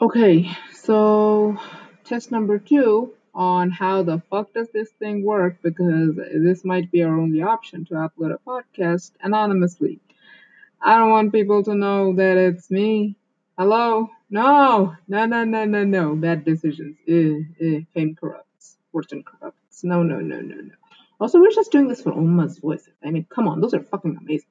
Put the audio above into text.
Okay, so test number two on how the fuck does this thing work because this might be our only option to upload a podcast anonymously. I don't want people to know that it's me. Hello? No, no, no, no, no, no. Bad decisions. Eh, eh. Fame corrupts. Fortune corrupts. No, no, no, no, no. Also, we're just doing this for Oma's voice. I mean, come on, those are fucking amazing.